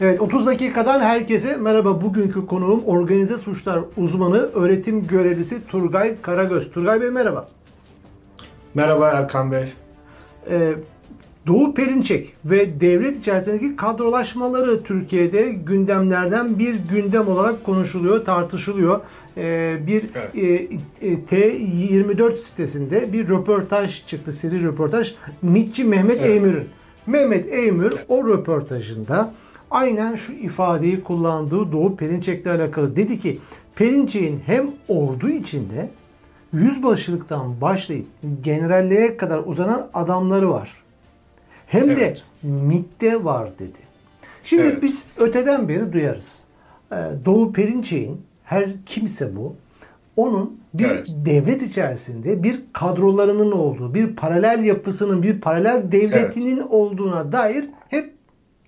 Evet 30 dakikadan herkese merhaba. Bugünkü konuğum organize suçlar uzmanı öğretim görevlisi Turgay Karagöz. Turgay Bey merhaba. Merhaba Erkan Bey. Ee, Doğu Perinçek ve devlet içerisindeki kadrolaşmaları Türkiye'de gündemlerden bir gündem olarak konuşuluyor, tartışılıyor. Ee, bir Evet. e, e, T24 sitesinde bir röportaj çıktı, seri röportaj. MİTçi Mehmet Evet. Eymür'ün. Mehmet Eymür o röportajında aynen şu ifadeyi kullandığı Doğu Perinçek'le alakalı dedi ki Perinçek'in hem ordu içinde yüzbaşılıktan başlayıp generalliğe kadar uzanan adamları var. Hem de Evet. MİT'te var dedi. Şimdi Evet. biz öteden beri duyarız. Ee, Doğu Perinçek'in her kimse bu onun bir Evet. devlet içerisinde bir kadrolarının olduğu, bir paralel yapısının, bir paralel devletinin olduğuna dair hep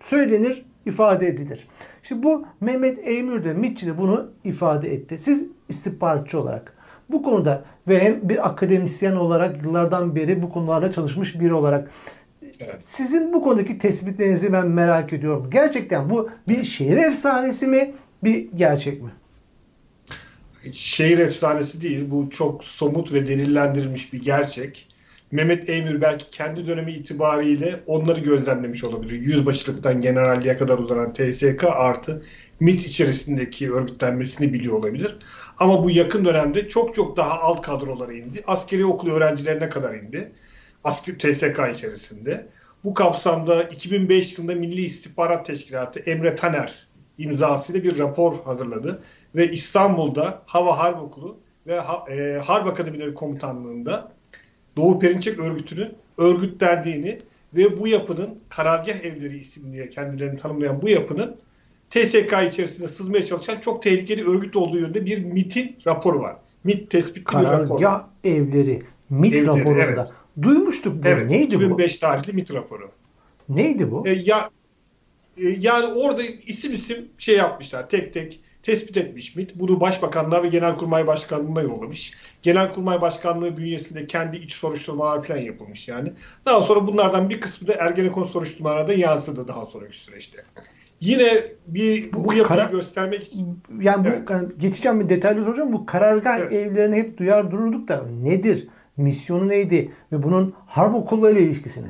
söylenir, ifade edilir. Şimdi bu Mehmet Eymür de MİT'çi de bunu ifade etti. Siz istihbaratçı olarak bu konuda ve hem bir akademisyen olarak yıllardan beri bu konularda çalışmış biri olarak Evet. sizin bu konudaki tespitlerinizi ben merak ediyorum. Gerçekten bu bir şehir efsanesi mi, bir gerçek mi? Şehir efsanesi değil, bu çok somut ve delillendirilmiş bir gerçek. Mehmet Eymür belki kendi dönemi itibariyle onları gözlemlemiş olabilir. Yüzbaşılıktan generalliğe kadar uzanan TSK artı MİT içerisindeki örgütlenmesini biliyor olabilir. Ama bu yakın dönemde çok çok daha alt kadrolara indi. Askeri okul öğrencilerine kadar indi. Asker TSK içerisinde. Bu kapsamda 2005 yılında Milli İstihbarat Teşkilatı Emre Taner imzasıyla bir rapor hazırladı ve İstanbul'da Hava Harp Okulu ve e, Harp Akademileri Komutanlığı'nda Doğu Perinçek örgütünün örgütlendiğini ve bu yapının karargah evleri isimli kendilerini tanımlayan bu yapının TSK içerisinde sızmaya çalışan çok tehlikeli örgüt olduğu yönünde bir MIT'in raporu var. MIT tespitli bir rapor. Karargah evleri, MİT Evleri, raporunda. evet. Duymuştuk bunu. Evet, Neydi 2005 tarihli MIT raporu. bu? Neydi bu? E, ya e, yani orada isim isim şey yapmışlar. Tek tek tespit etmiş MİT. Bunu Başbakanlığa ve Genelkurmay Başkanlığı'na yollamış. Genelkurmay Başkanlığı bünyesinde kendi iç soruşturmalar falan yapılmış yani. Daha sonra bunlardan bir kısmı da Ergenekon soruşturmalarına da yansıdı daha sonraki süreçte. Yine bir bu, Bu yapıyı kara- göstermek için Yani bu Evet. yani geçeceğim bir detaylı soracağım. Bu karargah Evet. evlerini hep duyar dururduk da nedir? Misyonu neydi? Ve bunun harp okullarıyla ilişkisini.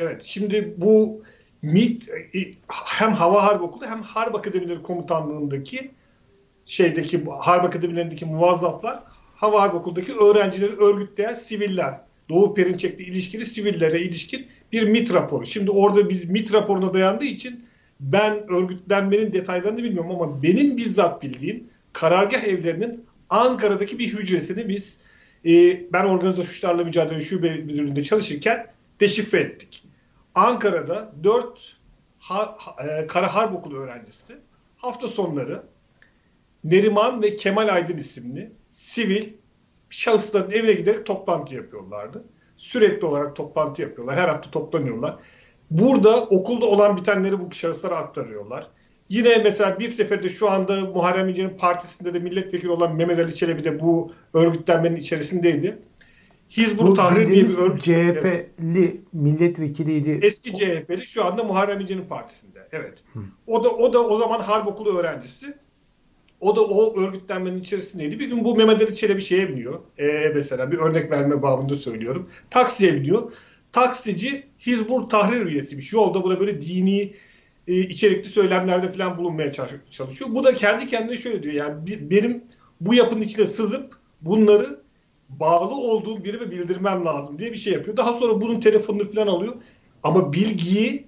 Evet, şimdi bu MİT e, hem Hava Harp Okulu hem Harp Akademileri Komutanlığı'ndaki şeydeki Harp Akademilerindeki muvazzaflar Hava Harp Okulu'ndaki öğrencileri örgütleyen siviller. Doğu Perinçek'le ilişkili sivillere ilişkin bir MİT raporu. Şimdi orada biz MİT raporuna dayandığı için ben örgütlenmenin detaylarını bilmiyorum ama benim bizzat bildiğim karargah evlerinin Ankara'daki bir hücresini biz e, ben organize suçlarla mücadele şube müdürlüğünde çalışırken deşifre ettik. Ankara'da 4 ha, e, Kara Harp Okulu öğrencisi hafta sonları Neriman ve Kemal Aydın isimli sivil şahısların evine giderek toplantı yapıyorlardı. Sürekli olarak toplantı yapıyorlar. Her hafta toplanıyorlar. Burada okulda olan bitenleri bu şahıslara aktarıyorlar. Yine mesela bir seferde şu anda Muharrem İnce'nin partisinde de milletvekili olan Mehmet Ali Çelebi de bu örgütlenmenin içerisindeydi. Hizbut Bu Tahrir diye bir örgüt. CHP'li milletvekiliydi. Eski CHP'li şu anda Muharrem İnce'nin partisinde. Evet. O da o da o zaman harp okulu öğrencisi. O da o örgütlenmenin içerisindeydi. Bir gün bu Mehmet Ali Çelebi şeye biniyor. Ee, mesela bir örnek verme babında söylüyorum. Taksiye biniyor. Taksici Hizbut Tahrir üyesiymiş. Yolda buna böyle dini e, içerikli söylemlerde falan bulunmaya çalış- çalışıyor. Bu da kendi kendine şöyle diyor. Yani benim bu yapının içine sızıp bunları bağlı olduğum birime bildirmem lazım diye bir şey yapıyor. Daha sonra bunun telefonunu falan alıyor. Ama bilgiyi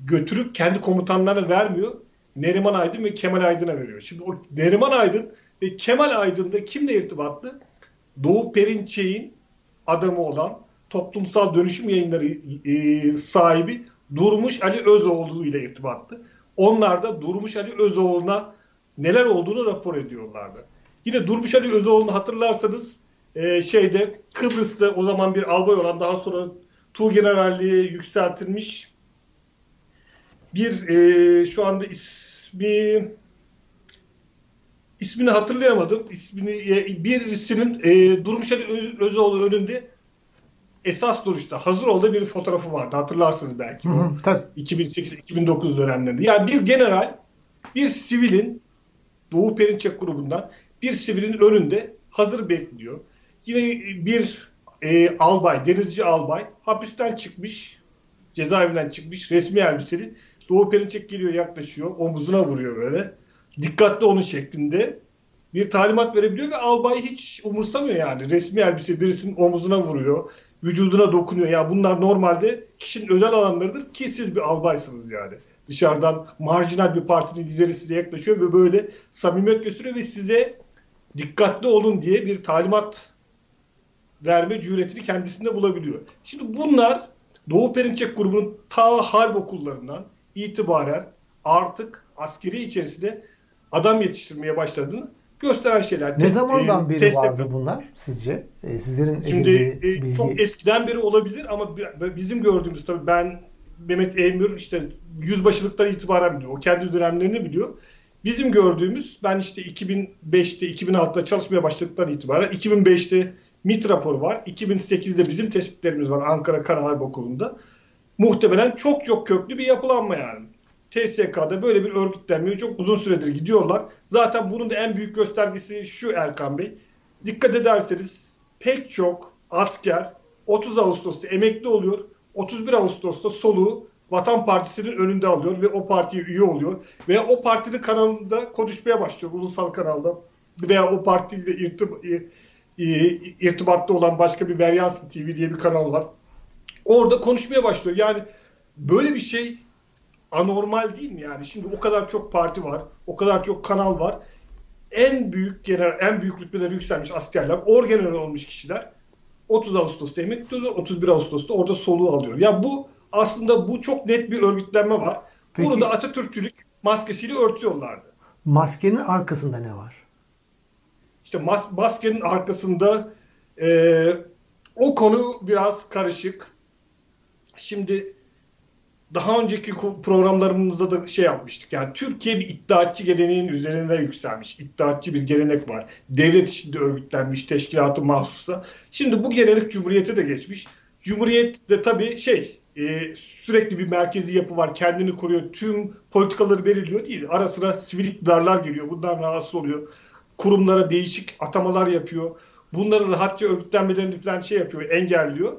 götürüp kendi komutanlarına vermiyor. Neriman Aydın ve Kemal Aydın'a veriyor. Şimdi o Neriman Aydın ve Kemal Aydın da kimle irtibatlı? Doğu Perinçek'in adamı olan toplumsal dönüşüm yayınları e, sahibi Durmuş Ali Özoğlu ile irtibatlı. Onlar da Durmuş Ali Özoğlu'na neler olduğunu rapor ediyorlardı. Yine Durmuş Ali Özoğlu'nu hatırlarsanız e, şeyde Kıbrıs'ta o zaman bir albay olan daha sonra Tuğgeneralliğe yükseltilmiş bir e, şu anda ismi ismini hatırlayamadım. İsmini e, birisinin e, Durmuş Ali Ö- Özoğlu önünde esas duruşta hazır olduğu bir fotoğrafı vardı. Hatırlarsınız belki. Hı hı, tabii. 2008-2009 dönemlerinde. Yani bir general bir sivilin Doğu Perinçek grubundan bir sivilin önünde hazır bekliyor. Yine bir e, albay, denizci albay hapisten çıkmış, cezaevinden çıkmış, resmi elbiseli. Doğu Perinçek geliyor yaklaşıyor, omuzuna vuruyor böyle. Dikkatli onun şeklinde bir talimat verebiliyor ve albay hiç umursamıyor yani. Resmi elbise birisinin omuzuna vuruyor, vücuduna dokunuyor. Ya bunlar normalde kişinin özel alanlarıdır ki siz bir albaysınız yani. Dışarıdan marjinal bir partinin lideri size yaklaşıyor ve böyle samimiyet gösteriyor ve size dikkatli olun diye bir talimat verme cüretini kendisinde bulabiliyor. Şimdi bunlar Doğu Perinçek grubunun ta harp okullarından itibaren artık askeri içerisinde adam yetiştirmeye başladığını gösteren şeyler. Ne zamandan beri TSK, vardı bunlar sizce? Ee, sizlerin Şimdi e, bilgi... çok eskiden beri olabilir ama bizim gördüğümüz tabii ben Mehmet Emir işte yüzbaşılıktan itibaren biliyor. O kendi dönemlerini biliyor. Bizim gördüğümüz ben işte 2005'te 2006'da çalışmaya başladıktan itibaren 2005'te MIT raporu var. 2008'de bizim tespitlerimiz var Ankara Karaharp Okulu'nda. Muhtemelen çok çok köklü bir yapılanma yani. TSK'da böyle bir örgütlenmeye çok uzun süredir gidiyorlar. Zaten bunun da en büyük göstergesi şu Erkan Bey. Dikkat ederseniz pek çok asker 30 Ağustos'ta emekli oluyor. 31 Ağustos'ta soluğu Vatan Partisi'nin önünde alıyor ve o partiye üye oluyor. Veya o partinin kanalında konuşmaya başlıyor ulusal kanalda. Veya o partiyle irtib irtibatta olan başka bir Veryansın TV diye bir kanal var. Orada konuşmaya başlıyor. Yani böyle bir şey anormal değil mi yani? Şimdi o kadar çok parti var, o kadar çok kanal var. En büyük general, en büyük rütbeleri yükselmiş askerler, orgeneral olmuş kişiler 30 Ağustos'ta emekli oluyor, 31 Ağustos'ta orada soluğu alıyor. Ya bu aslında bu çok net bir örgütlenme var. Peki, Bunu da Atatürkçülük maskesiyle örtüyorlardı. Maskenin arkasında ne var? İşte mas maskenin arkasında e, o konu biraz karışık. Şimdi daha önceki programlarımızda da şey yapmıştık. Yani Türkiye bir iddiatçı geleneğin üzerinde yükselmiş. İddiatçı bir gelenek var. Devlet içinde örgütlenmiş, teşkilatı mahsusa. Şimdi bu gelenek Cumhuriyet'e de geçmiş. Cumhuriyet de tabii şey e, sürekli bir merkezi yapı var. Kendini koruyor. Tüm politikaları belirliyor değil. Ara sıra sivil iktidarlar geliyor. Bundan rahatsız oluyor. Kurumlara değişik atamalar yapıyor. Bunları rahatça örgütlenmelerini falan şey yapıyor, engelliyor.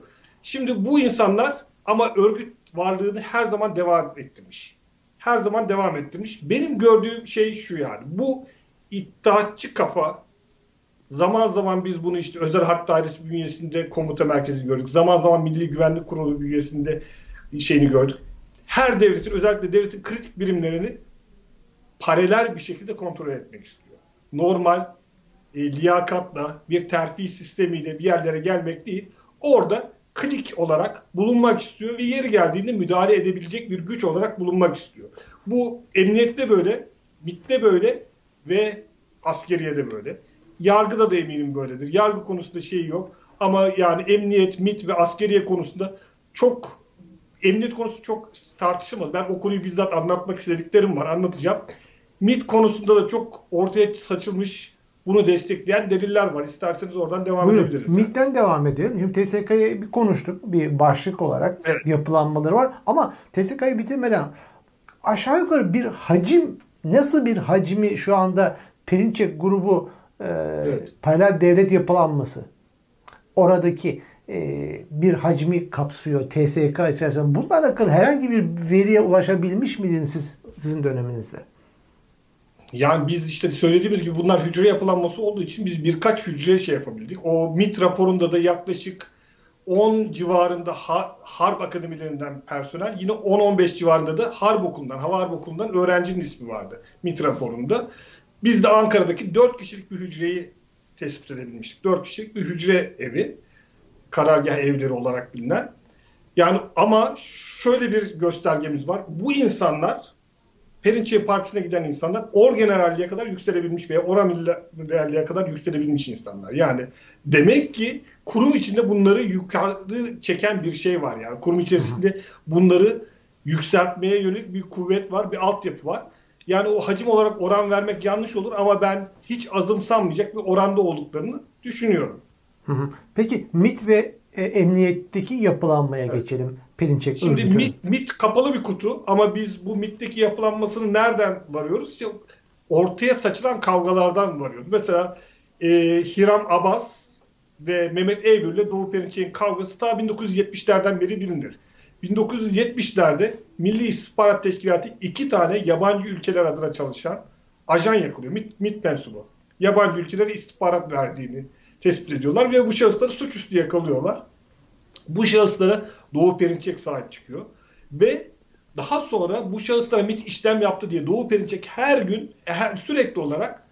Şimdi bu insanlar ama örgüt varlığını her zaman devam ettirmiş. Her zaman devam ettirmiş. Benim gördüğüm şey şu yani. Bu iddiatçı kafa zaman zaman biz bunu işte özel harp dairesi bünyesinde komuta merkezi gördük. Zaman zaman Milli Güvenlik Kurulu bünyesinde şeyini gördük. Her devletin özellikle devletin kritik birimlerini paralel bir şekilde kontrol etmek istiyor. Normal e, liyakatla bir terfi sistemiyle bir yerlere gelmek değil. Orada klik olarak bulunmak istiyor ve yeri geldiğinde müdahale edebilecek bir güç olarak bulunmak istiyor. Bu emniyette böyle, MIT'te böyle ve askeriye de böyle. Yargıda da eminim böyledir. Yargı konusunda şey yok. Ama yani emniyet, MIT ve askeriye konusunda çok emniyet konusu çok tartışılmaz. Ben o konuyu bizzat anlatmak istediklerim var. Anlatacağım. MIT konusunda da çok ortaya saçılmış bunu destekleyen deliller var. İsterseniz oradan devam Buyurun. edebiliriz. MIT'ten devam edelim. Şimdi TSK'yı bir konuştuk. Bir başlık olarak evet. yapılanmaları var. Ama TSK'yı bitirmeden aşağı yukarı bir hacim nasıl bir hacmi şu anda Perinçek grubu e, evet. paralel devlet yapılanması oradaki e, bir hacmi kapsıyor TSK içerisinde. Bununla alakalı herhangi bir veriye ulaşabilmiş miydiniz siz sizin döneminizde? Yani biz işte söylediğimiz gibi bunlar hücre yapılanması olduğu için biz birkaç hücre şey yapabildik. O MIT raporunda da yaklaşık 10 civarında harp akademilerinden personel, yine 10-15 civarında da harp okulundan, hava harp okulundan öğrencinin ismi vardı MIT raporunda. Biz de Ankara'daki 4 kişilik bir hücreyi tespit edebilmiştik. 4 kişilik bir hücre evi, karargah evleri olarak bilinen. Yani ama şöyle bir göstergemiz var. Bu insanlar Perinçek Partisi'ne giden insanlar orgeneralliğe kadar yükselebilmiş veya oramiralliğe kadar yükselebilmiş insanlar. Yani demek ki kurum içinde bunları yukarı çeken bir şey var. Yani kurum içerisinde bunları yükseltmeye yönelik bir kuvvet var, bir altyapı var. Yani o hacim olarak oran vermek yanlış olur ama ben hiç azımsanmayacak bir oranda olduklarını düşünüyorum. Peki MIT ve e, emniyetteki yapılanmaya evet. geçelim. Perinçek Şimdi MIT, MIT kapalı bir kutu ama biz bu MIT'teki yapılanmasını nereden varıyoruz? İşte ortaya saçılan kavgalardan varıyoruz. Mesela e, Hiram Abbas ve Mehmet Eybür ile Doğu Perinçek'in kavgası ta 1970'lerden beri bilinir. 1970'lerde Milli İstihbarat Teşkilatı iki tane yabancı ülkeler adına çalışan ajan yakılıyor. MIT, MIT mensubu. Yabancı ülkelere istihbarat verdiğini tespit ediyorlar ve bu şahısları suçüstü yakalıyorlar. Bu şahıslara Doğu Perinçek sahip çıkıyor. Ve daha sonra bu şahıslara MIT işlem yaptı diye Doğu Perinçek her gün her, sürekli olarak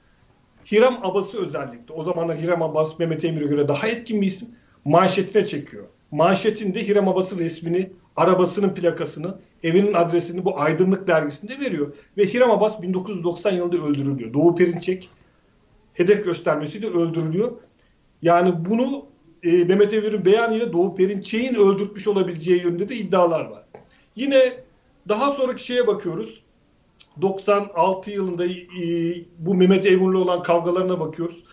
Hiram Abbas'ı özellikle o zamanlar Hiram Abbas Mehmet Emir'e göre daha etkin bir isim manşetine çekiyor. Manşetinde Hiram Abbas'ın resmini, arabasının plakasını, evinin adresini bu Aydınlık dergisinde veriyor. Ve Hiram Abbas 1990 yılında öldürülüyor. Doğu Perinçek hedef göstermesiyle öldürülüyor. Yani bunu e, Mehmet Evir'in beyanıyla Doğu Perinçek'in öldürtmüş olabileceği yönünde de iddialar var. Yine daha sonraki şeye bakıyoruz. 96 yılında e, bu Mehmet Emir'le olan kavgalarına bakıyoruz.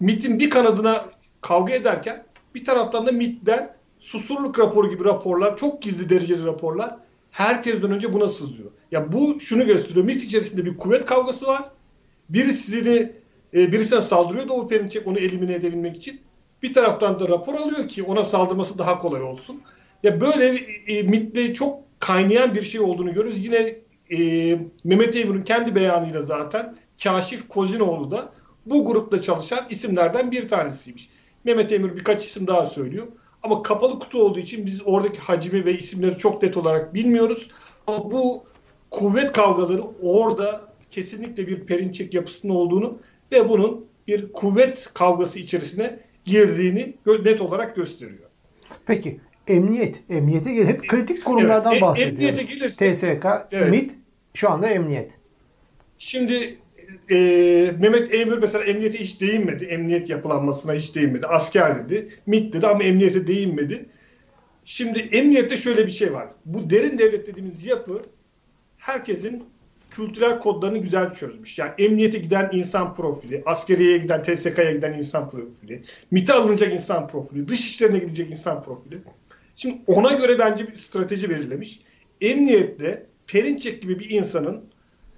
MIT'in bir kanadına kavga ederken bir taraftan da MIT'den susurluk raporu gibi raporlar, çok gizli dereceli raporlar herkesten önce buna sızıyor. Ya bu şunu gösteriyor. MIT içerisinde bir kuvvet kavgası var. Birisini e, birisine saldırıyor Doğu Perinçek onu elimine edebilmek için. Bir taraftan da rapor alıyor ki ona saldırması daha kolay olsun. Ya böyle e, MIT'le çok kaynayan bir şey olduğunu görüyoruz. Yine e, Mehmet Eymur'un kendi beyanıyla zaten Kaşif Kozinoğlu da bu grupta çalışan isimlerden bir tanesiymiş. Mehmet Eymur birkaç isim daha söylüyor. Ama kapalı kutu olduğu için biz oradaki hacmi ve isimleri çok net olarak bilmiyoruz. Ama bu kuvvet kavgaları orada kesinlikle bir perinçek yapısının olduğunu ve bunun bir kuvvet kavgası içerisine girdiğini net olarak gösteriyor. Peki emniyet, emniyete gelip hep kritik kurumlardan evet, bahsediyoruz. Emniyete gelirse, TSK, evet. MİT şu anda emniyet. Şimdi e, Mehmet Eymür mesela emniyete hiç değinmedi. Emniyet yapılanmasına hiç değinmedi. Asker dedi. MİT dedi ama emniyete değinmedi. Şimdi emniyette şöyle bir şey var. Bu derin devlet dediğimiz yapı herkesin kültürel kodlarını güzel çözmüş. Yani emniyete giden insan profili, askeriyeye giden, TSK'ya giden insan profili, MİT'e alınacak insan profili, dış işlerine gidecek insan profili. Şimdi ona göre bence bir strateji belirlemiş. Emniyette Perinçek gibi bir insanın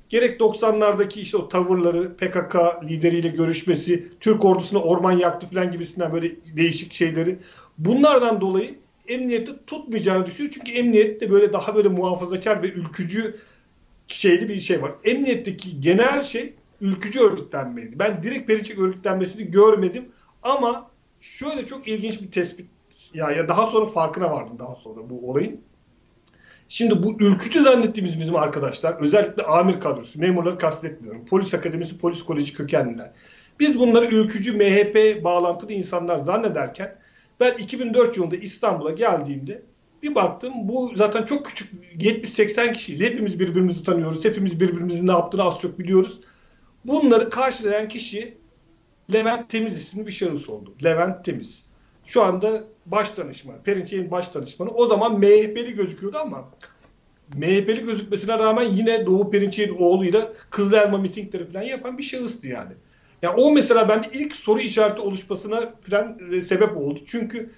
gerek 90'lardaki işte o tavırları, PKK lideriyle görüşmesi, Türk ordusuna orman yaktı falan gibisinden böyle değişik şeyleri. Bunlardan dolayı emniyeti tutmayacağını düşünüyor. Çünkü emniyette böyle daha böyle muhafazakar ve ülkücü şeyli bir şey var. Emniyetteki genel şey ülkücü örgütlenmeydi. Ben direkt Perinçek örgütlenmesini görmedim ama şöyle çok ilginç bir tespit ya, ya daha sonra farkına vardım daha sonra bu olayın. Şimdi bu ülkücü zannettiğimiz bizim arkadaşlar özellikle amir kadrosu, memurları kastetmiyorum. Polis akademisi, polis koleji kökenliler. Biz bunları ülkücü MHP bağlantılı insanlar zannederken ben 2004 yılında İstanbul'a geldiğimde bir baktım bu zaten çok küçük 70-80 kişiyiz. Hepimiz birbirimizi tanıyoruz. Hepimiz birbirimizin ne yaptığını az çok biliyoruz. Bunları karşılayan kişi Levent Temiz isimli bir şahıs oldu. Levent Temiz. Şu anda baş danışmanı. Perinçek'in baş danışmanı. O zaman MHP'li gözüküyordu ama MHP'li gözükmesine rağmen yine Doğu Perinçek'in oğluyla Kızıl Elma mitingleri falan yapan bir şahıstı yani. Yani o mesela bende ilk soru işareti oluşmasına falan e, sebep oldu. Çünkü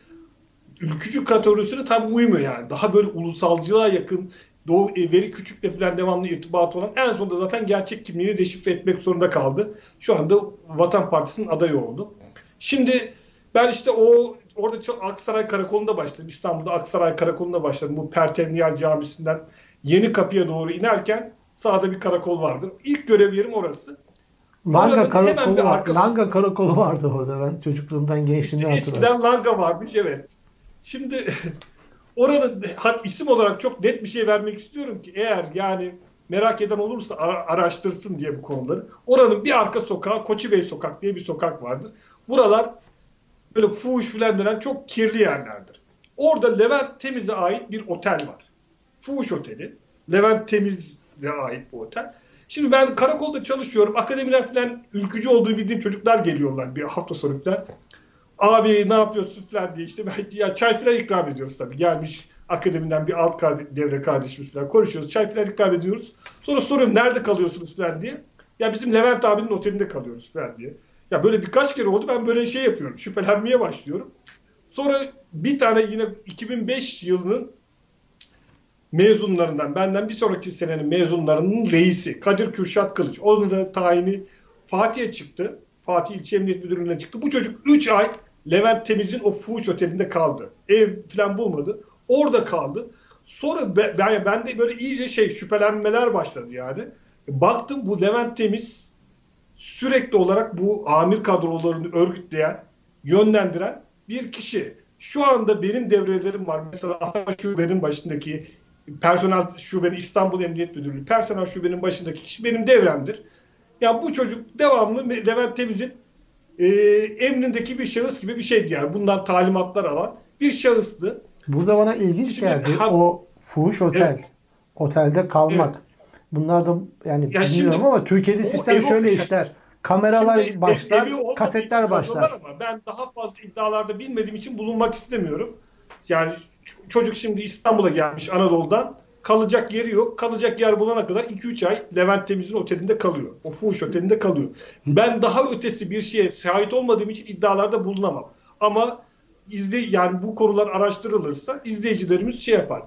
ülkücü kategorisine tam uymuyor yani. Daha böyle ulusalcılığa yakın Doğu e, veri küçükle falan devamlı irtibatı olan en sonunda zaten gerçek kimliğini deşifre etmek zorunda kaldı. Şu anda Vatan Partisi'nin adayı oldu. Şimdi ben işte o orada Aksaray Karakolu'nda başladım. İstanbul'da Aksaray Karakolu'nda başladım. Bu Pertemniyal Camisi'nden yeni kapıya doğru inerken sağda bir karakol vardır. İlk görev yerim orası. Langa karakolu, var. Langa karakolu vardı orada ben çocukluğumdan gençliğimden işte hatırlıyorum. Eskiden Langa varmış evet. Şimdi oranın isim olarak çok net bir şey vermek istiyorum ki eğer yani merak eden olursa araştırsın diye bu konuları. Oranın bir arka sokağı Koçi Bey Sokak diye bir sokak vardır. Buralar böyle fuhuş filan dönen çok kirli yerlerdir. Orada Levent Temiz'e ait bir otel var. Fuhuş Oteli. Levent Temiz'e ait bu otel. Şimdi ben karakolda çalışıyorum. Akademiden falan ülkücü olduğunu bildiğim çocuklar geliyorlar bir hafta sonu falan abi ne yapıyorsun falan diye işte ya çay falan ikram ediyoruz tabii. Gelmiş akademiden bir alt kardeş, devre kardeşimiz falan konuşuyoruz. Çay falan ikram ediyoruz. Sonra soruyorum nerede kalıyorsunuz falan diye. Ya bizim Levent abinin otelinde kalıyoruz falan diye. Ya böyle birkaç kere oldu ben böyle şey yapıyorum. Şüphelenmeye başlıyorum. Sonra bir tane yine 2005 yılının mezunlarından, benden bir sonraki senenin mezunlarının reisi Kadir Kürşat Kılıç. Onun da tayini Fatih'e çıktı. Fatih İlçe Emniyet Müdürlüğü'ne çıktı. Bu çocuk 3 ay Levent Temiz'in o Fuhuş Oteli'nde kaldı. Ev falan bulmadı. Orada kaldı. Sonra ben, ben de böyle iyice şey şüphelenmeler başladı yani. Baktım bu Levent Temiz sürekli olarak bu amir kadrolarını örgütleyen, yönlendiren bir kişi. Şu anda benim devrelerim var. Mesela Ankara Şube'nin başındaki personel şubenin İstanbul Emniyet Müdürlüğü personel şubenin başındaki kişi benim devremdir. Yani bu çocuk devamlı Levent Temiz'in e, emrindeki bir şahıs gibi bir şeydi yani. Bundan talimatlar alan bir şahıstı. Burada bana ilginç Şimdi, geldi. Ha, o fuhuş otel. Evet. Otelde kalmak. Evet. Bunlar da yani ya bilmiyorum şimdi, ama Türkiye'de sistem şöyle işler. Kameralar şimdi, başlar, kasetler başlar. Ama ben daha fazla iddialarda bilmediğim için bulunmak istemiyorum. Yani çocuk şimdi İstanbul'a gelmiş Anadolu'dan. Kalacak yeri yok. Kalacak yer bulana kadar 2-3 ay Levent Temiz'in otelinde kalıyor. O fuhuş otelinde kalıyor. Ben daha ötesi bir şeye şahit olmadığım için iddialarda bulunamam. Ama izle yani bu konular araştırılırsa izleyicilerimiz şey yapar.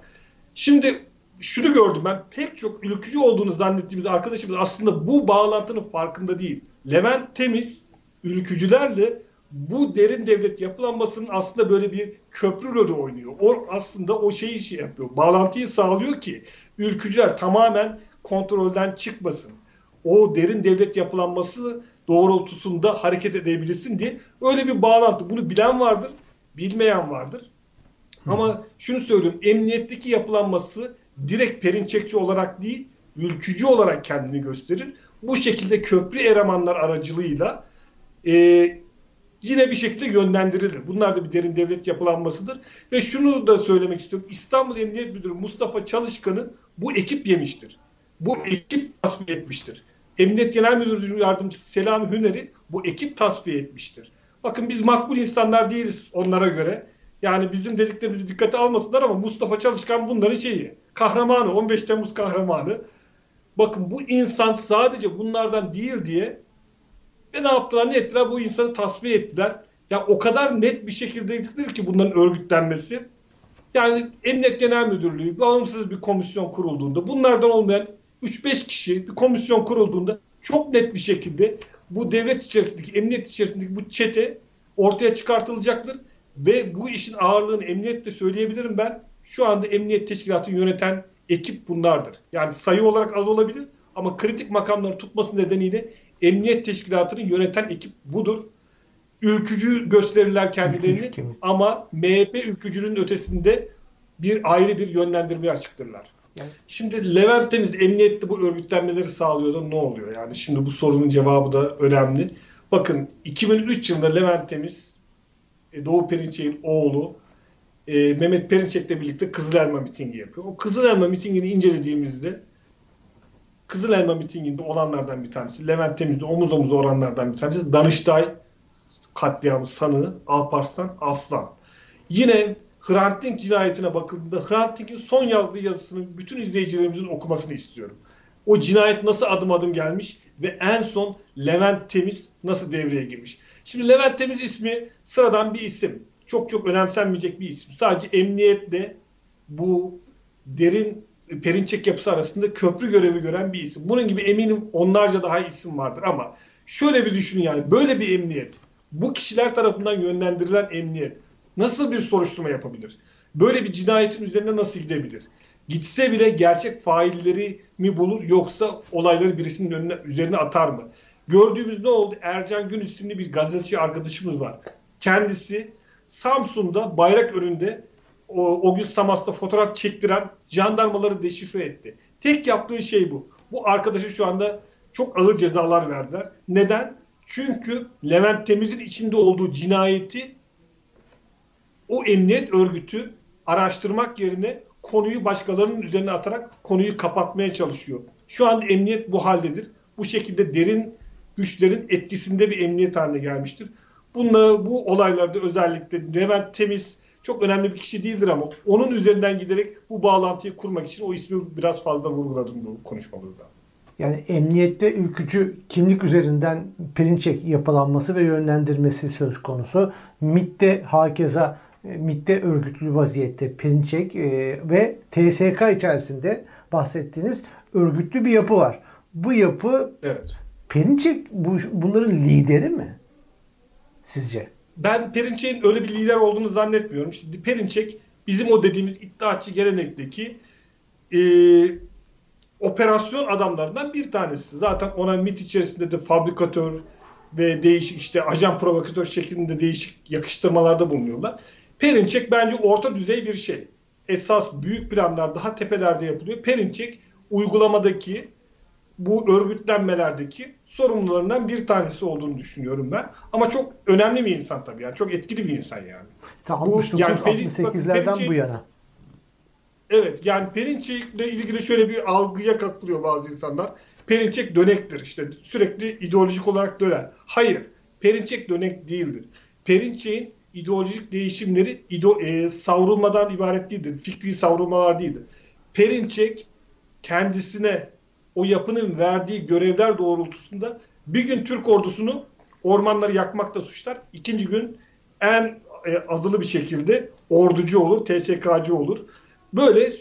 Şimdi şunu gördüm ben pek çok ülkücü olduğunu zannettiğimiz arkadaşımız aslında bu bağlantının farkında değil. Levent Temiz ülkücülerle bu derin devlet yapılanmasının aslında böyle bir köprü rolü oynuyor. O aslında o şeyi şey yapıyor. Bağlantıyı sağlıyor ki ülkücüler tamamen kontrolden çıkmasın. O derin devlet yapılanması doğrultusunda hareket edebilirsin diye öyle bir bağlantı. Bunu bilen vardır, bilmeyen vardır. Hı. Ama şunu söylüyorum, emniyetteki yapılanması direkt perinçekçi olarak değil, ülkücü olarak kendini gösterir. Bu şekilde köprü elemanlar aracılığıyla e, yine bir şekilde yönlendirilir. Bunlar da bir derin devlet yapılanmasıdır. Ve şunu da söylemek istiyorum. İstanbul Emniyet Müdürü Mustafa Çalışkan'ı bu ekip yemiştir. Bu ekip tasfiye etmiştir. Emniyet Genel Müdürü Yardımcısı Selam Hüner'i bu ekip tasfiye etmiştir. Bakın biz makbul insanlar değiliz onlara göre. Yani bizim dediklerimizi dikkate almasınlar ama Mustafa Çalışkan bunların şeyi. Kahramanı, 15 Temmuz kahramanı. Bakın bu insan sadece bunlardan değil diye ve ne yaptılar ne ettiler bu insanı tasfiye ettiler. Ya o kadar net bir şekildeydiler ki bunların örgütlenmesi. Yani Emniyet Genel Müdürlüğü bağımsız bir komisyon kurulduğunda bunlardan olmayan 3-5 kişi bir komisyon kurulduğunda çok net bir şekilde bu devlet içerisindeki, emniyet içerisindeki bu çete ortaya çıkartılacaktır. Ve bu işin ağırlığını emniyetle söyleyebilirim ben. Şu anda emniyet teşkilatını yöneten ekip bunlardır. Yani sayı olarak az olabilir ama kritik makamları tutması nedeniyle emniyet teşkilatını yöneten ekip budur. Ülkücü gösterirler kendilerini ama MHP ülkücünün ötesinde bir ayrı bir yönlendirmeye açıktırlar. Yani. Şimdi Levent Temiz emniyette bu örgütlenmeleri sağlıyor da ne oluyor? Yani şimdi bu sorunun cevabı da önemli. Bakın 2003 yılında Levent Temiz e, Doğu Perinçek'in oğlu e, Mehmet Perinçek'le birlikte Kızıl Elma mitingi yapıyor. O Kızıl Elma mitingini incelediğimizde Kızıl Elma mitinginde olanlardan bir tanesi, Levent Temiz'le omuz omuz oranlardan bir tanesi Danıştay katliamı sanığı Alparslan Aslan. Yine Hrant Dink cinayetine bakıldığında Hrant Dink'in son yazdığı yazısını bütün izleyicilerimizin okumasını istiyorum. O cinayet nasıl adım adım gelmiş ve en son Levent Temiz nasıl devreye girmiş. Şimdi Levent Temiz ismi sıradan bir isim. Çok çok önemsenmeyecek bir isim. Sadece emniyetle bu derin Perinçek yapısı arasında köprü görevi gören bir isim. Bunun gibi eminim onlarca daha isim vardır ama şöyle bir düşünün yani böyle bir emniyet, bu kişiler tarafından yönlendirilen emniyet nasıl bir soruşturma yapabilir? Böyle bir cinayetin üzerine nasıl gidebilir? Gitse bile gerçek failleri mi bulur yoksa olayları birisinin önüne, üzerine atar mı? Gördüğümüz ne oldu? Ercan Gün isimli bir gazeteci arkadaşımız var. Kendisi Samsun'da bayrak önünde o, gün Samas'ta fotoğraf çektiren jandarmaları deşifre etti. Tek yaptığı şey bu. Bu arkadaşa şu anda çok ağır cezalar verdiler. Neden? Çünkü Levent Temiz'in içinde olduğu cinayeti o emniyet örgütü araştırmak yerine konuyu başkalarının üzerine atarak konuyu kapatmaya çalışıyor. Şu anda emniyet bu haldedir. Bu şekilde derin güçlerin etkisinde bir emniyet haline gelmiştir. Bununla, bu olaylarda özellikle Levent Temiz çok önemli bir kişi değildir ama onun üzerinden giderek bu bağlantıyı kurmak için o ismi biraz fazla vurguladım bu konuşmamızda. Yani emniyette ülkücü kimlik üzerinden Perinçek yapılanması ve yönlendirmesi söz konusu. MIT'te hakeza e, MİT'te örgütlü vaziyette Perinçek e, ve TSK içerisinde bahsettiğiniz örgütlü bir yapı var. Bu yapı Evet. Perinçek bu, bunların lideri mi? Sizce? Ben Perinçek'in öyle bir lider olduğunu zannetmiyorum. Şimdi Perinçek bizim o dediğimiz iddiaçı gelenekteki e, operasyon adamlarından bir tanesi. Zaten ona MIT içerisinde de fabrikatör ve değişik işte ajan provokatör şeklinde değişik yakıştırmalarda bulunuyorlar. Perinçek bence orta düzey bir şey. Esas büyük planlar daha tepelerde yapılıyor. Perinçek uygulamadaki bu örgütlenmelerdeki sorumlularından bir tanesi olduğunu düşünüyorum ben. Ama çok önemli bir insan tabii yani. Çok etkili bir insan yani. Ta Bu, yani 69-68'lerden Perinçek- bu yana. Evet yani Perinçek'le ilgili şöyle bir algıya kapılıyor bazı insanlar. Perinçek dönektir işte sürekli ideolojik olarak döner. Hayır Perinçek dönek değildir. Perinçek'in ideolojik değişimleri ido, e, savrulmadan ibaret değildir. Fikri savrulmalar değildir. Perinçek kendisine o yapının verdiği görevler doğrultusunda bir gün Türk ordusunu ormanları yakmakla suçlar. İkinci gün en e, azılı bir şekilde orducu olur, TSK'cı olur. Böyle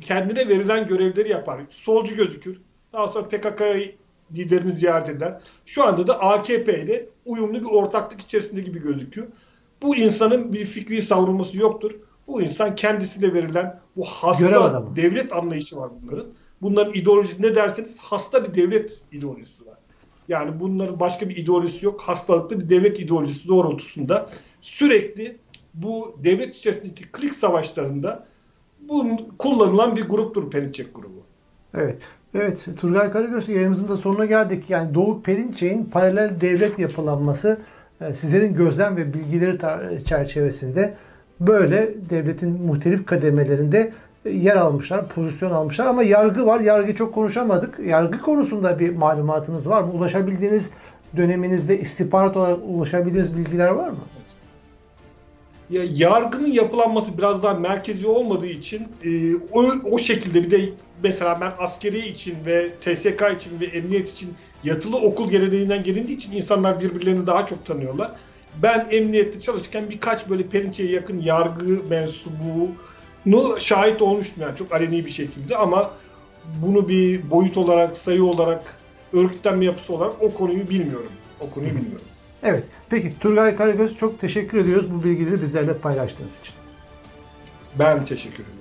kendine verilen görevleri yapar. Solcu gözükür. Daha sonra PKK liderini ziyaret eder. Şu anda da AKP ile uyumlu bir ortaklık içerisinde gibi gözüküyor. Bu insanın bir fikri savrulması yoktur. Bu insan kendisine verilen bu hasta devlet anlayışı var bunların. Bunların ideolojisi ne derseniz hasta bir devlet ideolojisi var. Yani bunların başka bir ideolojisi yok. Hastalıklı bir devlet ideolojisi doğrultusunda sürekli bu devlet içerisindeki klik savaşlarında bu kullanılan bir gruptur Perinçek grubu. Evet. Evet. Turgay Karagöz yayınımızın da sonuna geldik. Yani Doğu Perinçek'in paralel devlet yapılanması e, sizlerin gözlem ve bilgileri çerçevesinde böyle devletin muhtelif kademelerinde yer almışlar, pozisyon almışlar ama yargı var. Yargı çok konuşamadık. Yargı konusunda bir malumatınız var mı? Ulaşabildiğiniz döneminizde istihbarat olarak ulaşabildiğiniz bilgiler var mı? Ya yargının yapılanması biraz daha merkezi olmadığı için e, o, o şekilde bir de mesela ben askeri için ve TSK için ve emniyet için yatılı okul geleneğinden gelindiği için insanlar birbirlerini daha çok tanıyorlar. Ben emniyette çalışırken birkaç böyle Perinçek'e yakın yargı mensubunu şahit olmuştum yani çok aleni bir şekilde ama bunu bir boyut olarak, sayı olarak, örgütlenme yapısı olarak o konuyu bilmiyorum. O konuyu bilmiyorum. Evet. Peki Turgay Karagöz çok teşekkür ediyoruz bu bilgileri bizlerle paylaştığınız için. Ben teşekkür ederim.